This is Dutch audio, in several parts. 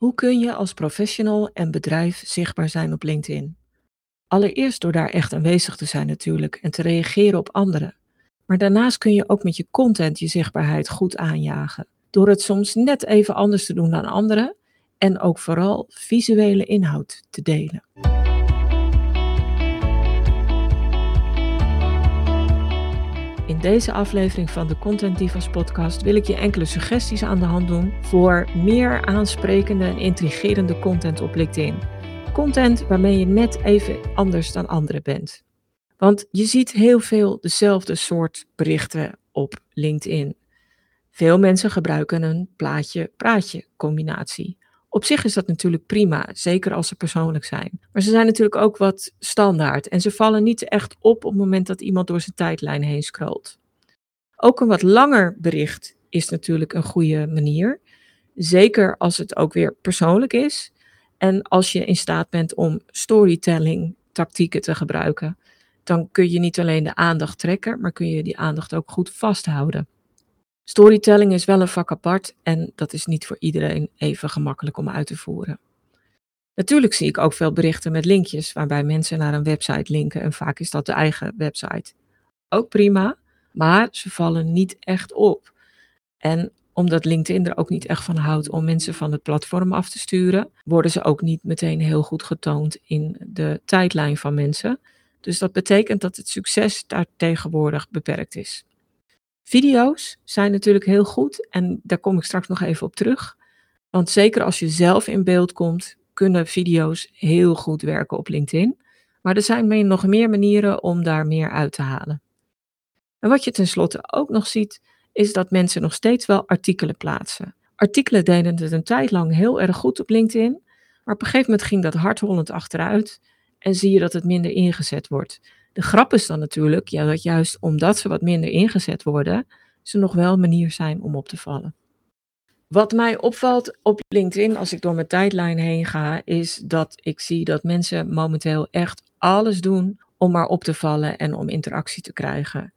Hoe kun je als professional en bedrijf zichtbaar zijn op LinkedIn? Allereerst door daar echt aanwezig te zijn natuurlijk en te reageren op anderen. Maar daarnaast kun je ook met je content je zichtbaarheid goed aanjagen. Door het soms net even anders te doen dan anderen en ook vooral visuele inhoud te delen. Deze aflevering van de Content Divas podcast wil ik je enkele suggesties aan de hand doen voor meer aansprekende en intrigerende content op LinkedIn. Content waarmee je net even anders dan anderen bent. Want je ziet heel veel dezelfde soort berichten op LinkedIn. Veel mensen gebruiken een plaatje-praatje combinatie. Op zich is dat natuurlijk prima, zeker als ze persoonlijk zijn. Maar ze zijn natuurlijk ook wat standaard en ze vallen niet echt op op het moment dat iemand door zijn tijdlijn heen scrolt. Ook een wat langer bericht is natuurlijk een goede manier. Zeker als het ook weer persoonlijk is. En als je in staat bent om storytelling tactieken te gebruiken, dan kun je niet alleen de aandacht trekken, maar kun je die aandacht ook goed vasthouden. Storytelling is wel een vak apart en dat is niet voor iedereen even gemakkelijk om uit te voeren. Natuurlijk zie ik ook veel berichten met linkjes waarbij mensen naar een website linken en vaak is dat de eigen website. Ook prima, maar ze vallen niet echt op. En omdat LinkedIn er ook niet echt van houdt om mensen van het platform af te sturen, worden ze ook niet meteen heel goed getoond in de tijdlijn van mensen. Dus dat betekent dat het succes daar tegenwoordig beperkt is. Video's zijn natuurlijk heel goed en daar kom ik straks nog even op terug. Want zeker als je zelf in beeld komt, kunnen video's heel goed werken op LinkedIn. Maar er zijn nog meer manieren om daar meer uit te halen. En wat je tenslotte ook nog ziet, is dat mensen nog steeds wel artikelen plaatsen. Artikelen deden het een tijd lang heel erg goed op LinkedIn, maar op een gegeven moment ging dat hardhollend achteruit en zie je dat het minder ingezet wordt. De grap is dan natuurlijk ja, dat juist omdat ze wat minder ingezet worden, ze nog wel een manier zijn om op te vallen. Wat mij opvalt op LinkedIn als ik door mijn tijdlijn heen ga, is dat ik zie dat mensen momenteel echt alles doen om maar op te vallen en om interactie te krijgen.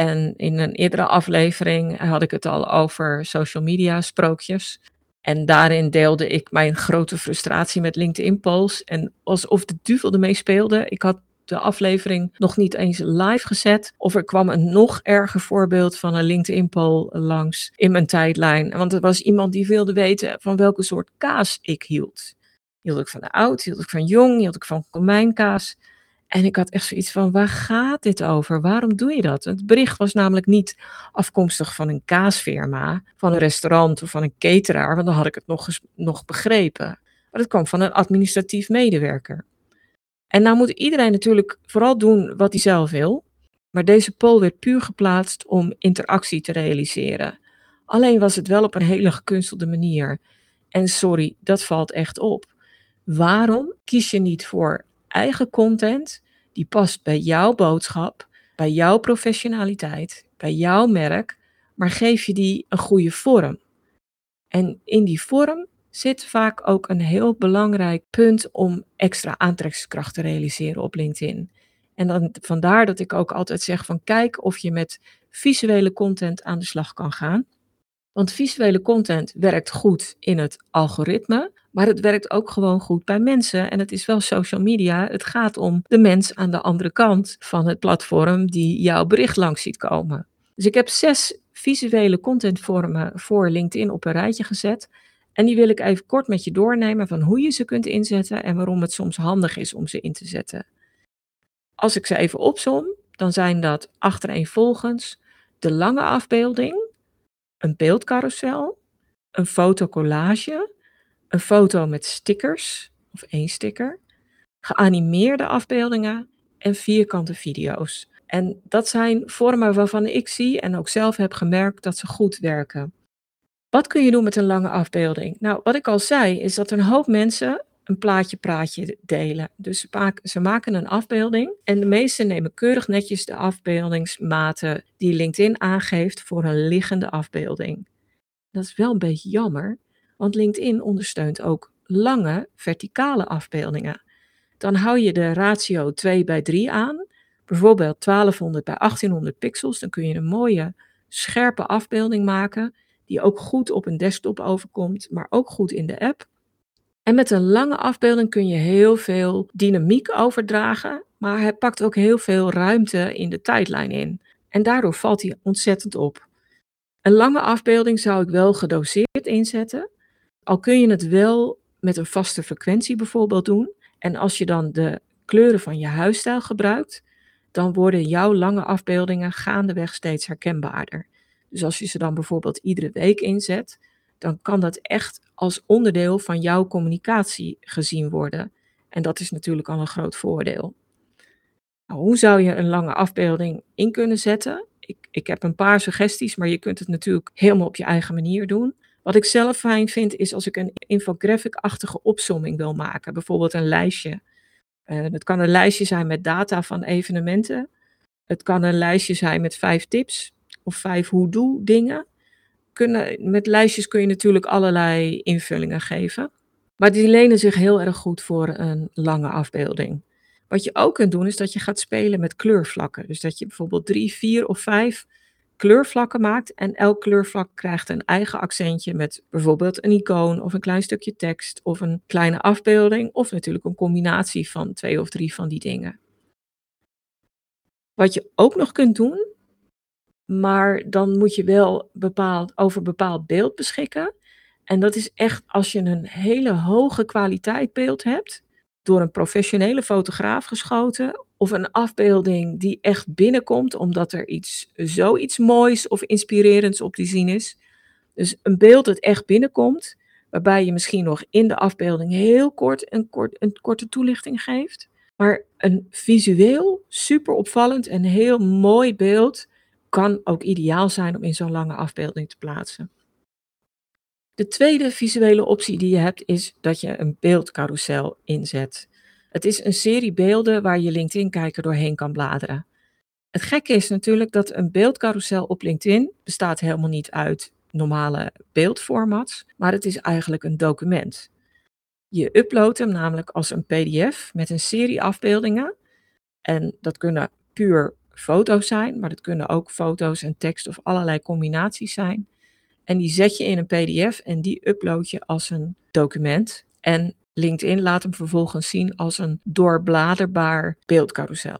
En in een eerdere aflevering had ik het al over social media sprookjes. En daarin deelde ik mijn grote frustratie met LinkedIn Polls. En alsof de duvel ermee speelde. Ik had de aflevering nog niet eens live gezet. Of er kwam een nog erger voorbeeld van een LinkedIn poll langs in mijn tijdlijn. Want er was iemand die wilde weten van welke soort kaas ik hield. Hield ik van de oud, hield ik van jong, hield ik van komijnkaas. En ik had echt zoiets van, waar gaat dit over? Waarom doe je dat? Het bericht was namelijk niet afkomstig van een kaasfirma, van een restaurant of van een cateraar, want dan had ik het nog, nog begrepen. Maar het kwam van een administratief medewerker. En nou moet iedereen natuurlijk vooral doen wat hij zelf wil. Maar deze poll werd puur geplaatst om interactie te realiseren. Alleen was het wel op een hele gekunstelde manier. En sorry, dat valt echt op. Waarom kies je niet voor eigen content die past bij jouw boodschap, bij jouw professionaliteit, bij jouw merk, maar geef je die een goede vorm? En in die vorm zit vaak ook een heel belangrijk punt om extra aantrekkingskracht te realiseren op LinkedIn. En dan, vandaar dat ik ook altijd zeg van kijk of je met visuele content aan de slag kan gaan. Want visuele content werkt goed in het algoritme, maar het werkt ook gewoon goed bij mensen. En het is wel social media. Het gaat om de mens aan de andere kant van het platform die jouw bericht langs ziet komen. Dus ik heb zes visuele contentvormen voor LinkedIn op een rijtje gezet. En die wil ik even kort met je doornemen van hoe je ze kunt inzetten en waarom het soms handig is om ze in te zetten. Als ik ze even opsom, dan zijn dat achtereenvolgens de lange afbeelding, een beeldcarousel, een fotocollage, een foto met stickers of één sticker, geanimeerde afbeeldingen en vierkante video's. En dat zijn vormen waarvan ik zie en ook zelf heb gemerkt dat ze goed werken. Wat kun je doen met een lange afbeelding? Nou, wat ik al zei, is dat een hoop mensen een plaatje-praatje delen. Dus ze maken een afbeelding en de meesten nemen keurig netjes de afbeeldingsmaten die LinkedIn aangeeft voor een liggende afbeelding. Dat is wel een beetje jammer, want LinkedIn ondersteunt ook lange verticale afbeeldingen. Dan hou je de ratio 2 bij 3 aan, bijvoorbeeld 1200 bij 1800 pixels. Dan kun je een mooie scherpe afbeelding maken die ook goed op een desktop overkomt, maar ook goed in de app. En met een lange afbeelding kun je heel veel dynamiek overdragen, maar hij pakt ook heel veel ruimte in de tijdlijn in. En daardoor valt hij ontzettend op. Een lange afbeelding zou ik wel gedoseerd inzetten, al kun je het wel met een vaste frequentie bijvoorbeeld doen. En als je dan de kleuren van je huisstijl gebruikt, dan worden jouw lange afbeeldingen gaandeweg steeds herkenbaarder. Dus als je ze dan bijvoorbeeld iedere week inzet, dan kan dat echt als onderdeel van jouw communicatie gezien worden. En dat is natuurlijk al een groot voordeel. Nou, hoe zou je een lange afbeelding in kunnen zetten? Ik, ik heb een paar suggesties, maar je kunt het natuurlijk helemaal op je eigen manier doen. Wat ik zelf fijn vind, is als ik een infographic-achtige opsomming wil maken. Bijvoorbeeld een lijstje. Uh, het kan een lijstje zijn met data van evenementen. Het kan een lijstje zijn met vijf tips of vijf hoe-doe dingen. Met lijstjes kun je natuurlijk allerlei invullingen geven. Maar die lenen zich heel erg goed voor een lange afbeelding. Wat je ook kunt doen, is dat je gaat spelen met kleurvlakken. Dus dat je bijvoorbeeld drie, vier of vijf kleurvlakken maakt. En elk kleurvlak krijgt een eigen accentje met bijvoorbeeld een icoon of een klein stukje tekst of een kleine afbeelding. Of natuurlijk een combinatie van twee of drie van die dingen. Wat je ook nog kunt doen, maar dan moet je wel bepaald, over bepaald beeld beschikken. En dat is echt als je een hele hoge kwaliteit beeld hebt, door een professionele fotograaf geschoten, of een afbeelding die echt binnenkomt omdat er iets, zoiets moois of inspirerends op te zien is. Dus een beeld dat echt binnenkomt, waarbij je misschien nog in de afbeelding heel kort een, kort, een korte toelichting geeft. Maar een visueel super opvallend en heel mooi beeld kan ook ideaal zijn om in zo'n lange afbeelding te plaatsen. De tweede visuele optie die je hebt is dat je een beeldcarousel inzet. Het is een serie beelden waar je LinkedIn-kijker doorheen kan bladeren. Het gekke is natuurlijk dat een beeldcarousel op LinkedIn bestaat helemaal niet uit normale beeldformats, maar het is eigenlijk een document. Je uploadt hem namelijk als een PDF met een serie afbeeldingen. En dat kunnen puur foto's zijn, maar dat kunnen ook foto's en tekst of allerlei combinaties zijn. En die zet je in een PDF en die upload je als een document. En LinkedIn laat hem vervolgens zien als een doorbladerbaar beeldcarousel.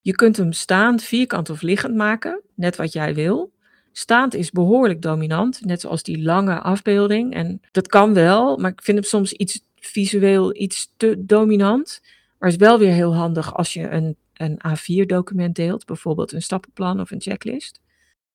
Je kunt hem staand, vierkant of liggend maken, net wat jij wil. Staand is behoorlijk dominant, net zoals die lange afbeelding. En dat kan wel, maar ik vind hem soms iets visueel iets te dominant. Maar is wel weer heel handig als je een, een A4-document deelt, bijvoorbeeld een stappenplan of een checklist.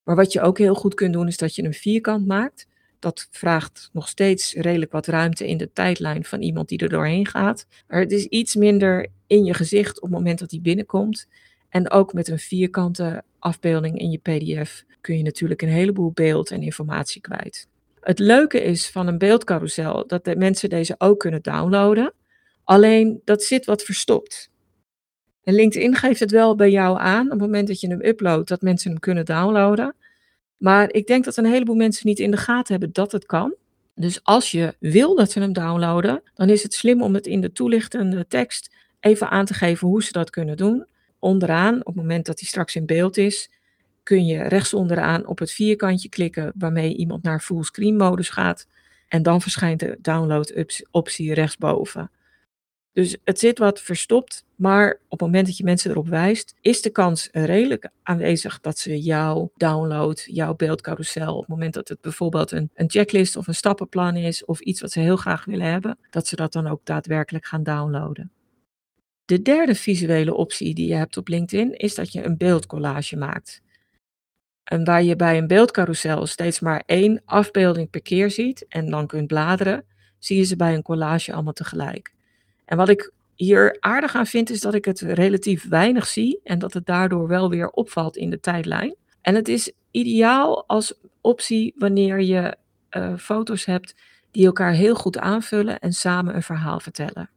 Maar wat je ook heel goed kunt doen, is dat je een vierkant maakt. Dat vraagt nog steeds redelijk wat ruimte in de tijdlijn van iemand die er doorheen gaat. Maar het is iets minder in je gezicht op het moment dat hij binnenkomt. En ook met een vierkante afbeelding in je PDF kun je natuurlijk een heleboel beeld en informatie kwijt. Het leuke is van een beeldcarousel dat de mensen deze ook kunnen downloaden. Alleen dat zit wat verstopt. LinkedIn geeft het wel bij jou aan op het moment dat je hem uploadt, dat mensen hem kunnen downloaden. Maar ik denk dat een heleboel mensen niet in de gaten hebben dat het kan. Dus als je wil dat ze hem downloaden, dan is het slim om het in de toelichtende tekst even aan te geven hoe ze dat kunnen doen. Onderaan, op het moment dat hij straks in beeld is, kun je rechts onderaan op het vierkantje klikken waarmee iemand naar fullscreen modus gaat. En dan verschijnt de download optie rechtsboven. Dus het zit wat verstopt, maar op het moment dat je mensen erop wijst, is de kans redelijk aanwezig dat ze jouw download, jouw beeldcarousel, op het moment dat het bijvoorbeeld een, een checklist of een stappenplan is of iets wat ze heel graag willen hebben, dat ze dat dan ook daadwerkelijk gaan downloaden. De derde visuele optie die je hebt op LinkedIn is dat je een beeldcollage maakt. En waar je bij een beeldcarousel steeds maar één afbeelding per keer ziet en dan kunt bladeren, zie je ze bij een collage allemaal tegelijk. En wat ik hier aardig aan vind, is dat ik het relatief weinig zie en dat het daardoor wel weer opvalt in de tijdlijn. En het is ideaal als optie wanneer je uh, foto's hebt die elkaar heel goed aanvullen en samen een verhaal vertellen.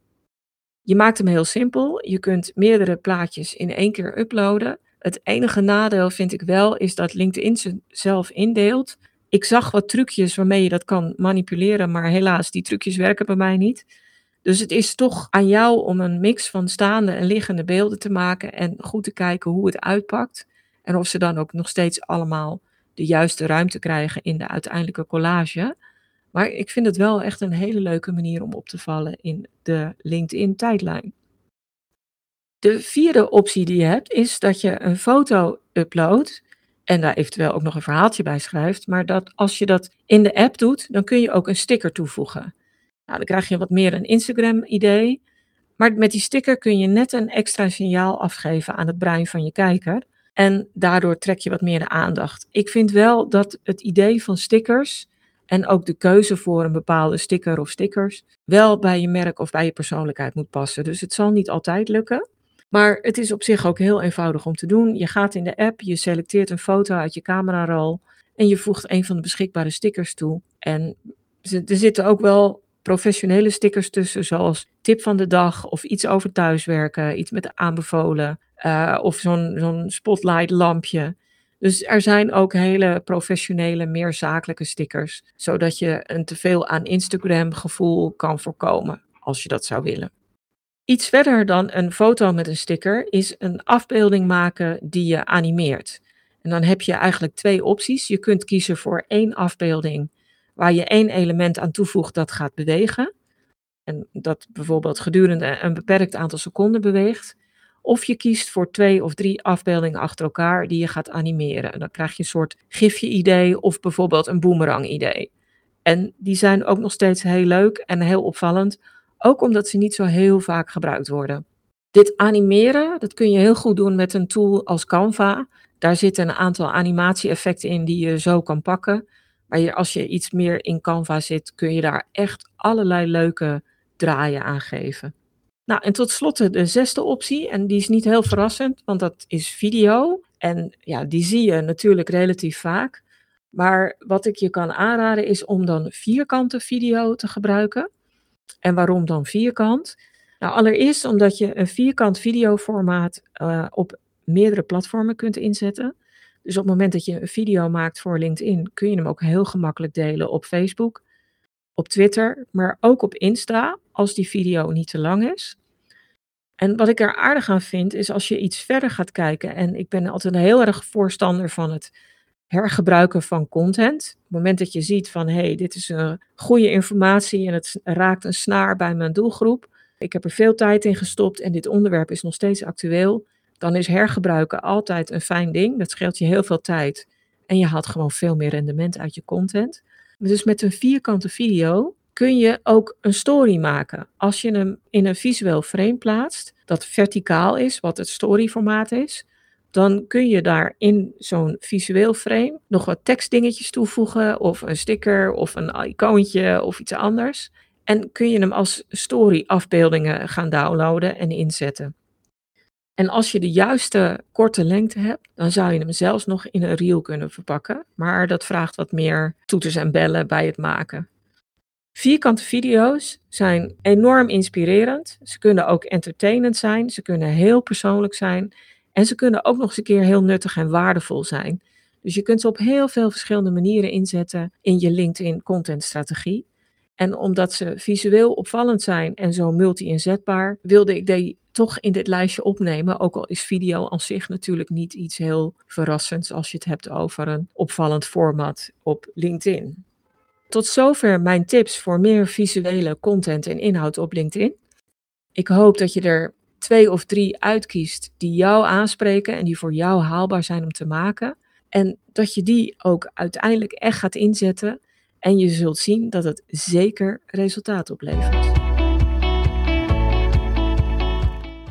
Je maakt hem heel simpel. Je kunt meerdere plaatjes in één keer uploaden. Het enige nadeel vind ik wel is dat LinkedIn zelf indeelt. Ik zag wat trucjes waarmee je dat kan manipuleren, maar helaas, die trucjes werken bij mij niet. Dus het is toch aan jou om een mix van staande en liggende beelden te maken en goed te kijken hoe het uitpakt. En of ze dan ook nog steeds allemaal de juiste ruimte krijgen in de uiteindelijke collage. Maar ik vind het wel echt een hele leuke manier om op te vallen in de LinkedIn-tijdlijn. De vierde optie die je hebt is dat je een foto uploadt en daar eventueel ook nog een verhaaltje bij schrijft. Maar dat als je dat in de app doet, dan kun je ook een sticker toevoegen. Nou, dan krijg je wat meer een Instagram-idee. Maar met die sticker kun je net een extra signaal afgeven aan het brein van je kijker. En daardoor trek je wat meer de aandacht. Ik vind wel dat het idee van stickers en ook de keuze voor een bepaalde sticker of stickers wel bij je merk of bij je persoonlijkheid moet passen. Dus het zal niet altijd lukken. Maar het is op zich ook heel eenvoudig om te doen. Je gaat in de app, je selecteert een foto uit je camerarol en je voegt een van de beschikbare stickers toe. En er zitten ook wel professionele stickers tussen, zoals tip van de dag of iets over thuiswerken, iets met aanbevolen uh, of zo'n zo'n spotlight lampje. Dus er zijn ook hele professionele, meer zakelijke stickers, zodat je een teveel aan Instagram gevoel kan voorkomen, als je dat zou willen. Iets verder dan een foto met een sticker is een afbeelding maken die je animeert. En dan heb je eigenlijk twee opties. Je kunt kiezen voor één afbeelding waar je één element aan toevoegt dat gaat bewegen. En dat bijvoorbeeld gedurende een beperkt aantal seconden beweegt. Of je kiest voor twee of drie afbeeldingen achter elkaar die je gaat animeren. En dan krijg je een soort gifje-idee of bijvoorbeeld een boomerang-idee. En die zijn ook nog steeds heel leuk en heel opvallend, ook omdat ze niet zo heel vaak gebruikt worden. Dit animeren, dat kun je heel goed doen met een tool als Canva. Daar zitten een aantal animatie-effecten in die je zo kan pakken. Maar als je iets meer in Canva zit, kun je daar echt allerlei leuke draaien aan geven. Nou, en tot slot de zesde optie, en die is niet heel verrassend, want dat is video. En ja, die zie je natuurlijk relatief vaak. Maar wat ik je kan aanraden is om dan vierkante video te gebruiken. En waarom dan vierkant? Nou, allereerst omdat je een vierkant videoformaat uh, op meerdere platformen kunt inzetten. Dus op het moment dat je een video maakt voor LinkedIn, kun je hem ook heel gemakkelijk delen op Facebook, op Twitter, maar ook op Insta, als die video niet te lang is. En wat ik er aardig aan vind, is als je iets verder gaat kijken, en ik ben altijd heel erg voorstander van het hergebruiken van content. Op het moment dat je ziet van, hé, hey, dit is een goede informatie en het raakt een snaar bij mijn doelgroep. Ik heb er veel tijd in gestopt en dit onderwerp is nog steeds actueel dan is hergebruiken altijd een fijn ding. Dat scheelt je heel veel tijd en je haalt gewoon veel meer rendement uit je content. Dus met een vierkante video kun je ook een story maken. Als je hem in een visueel frame plaatst, dat verticaal is, wat het storyformaat is, dan kun je daar in zo'n visueel frame nog wat tekstdingetjes toevoegen, of een sticker, of een icoontje, of iets anders. En kun je hem als story afbeeldingen gaan downloaden en inzetten. En als je de juiste korte lengte hebt, dan zou je hem zelfs nog in een reel kunnen verpakken. Maar dat vraagt wat meer toeters en bellen bij het maken. Vierkante video's zijn enorm inspirerend. Ze kunnen ook entertainend zijn. Ze kunnen heel persoonlijk zijn. En ze kunnen ook nog eens een keer heel nuttig en waardevol zijn. Dus je kunt ze op heel veel verschillende manieren inzetten in je LinkedIn contentstrategie. En omdat ze visueel opvallend zijn en zo multi-inzetbaar, wilde ik die toch in dit lijstje opnemen. Ook al is video aan zich natuurlijk niet iets heel verrassends als je het hebt over een opvallend format op LinkedIn. Tot zover mijn tips voor meer visuele content en inhoud op LinkedIn. Ik hoop dat je er twee of drie uitkiest die jou aanspreken en die voor jou haalbaar zijn om te maken. En dat je die ook uiteindelijk echt gaat inzetten en je zult zien dat het zeker resultaat oplevert.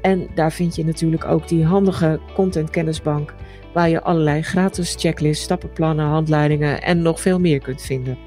En daar vind je natuurlijk ook die handige content kennisbank waar je allerlei gratis checklists, stappenplannen, handleidingen en nog veel meer kunt vinden.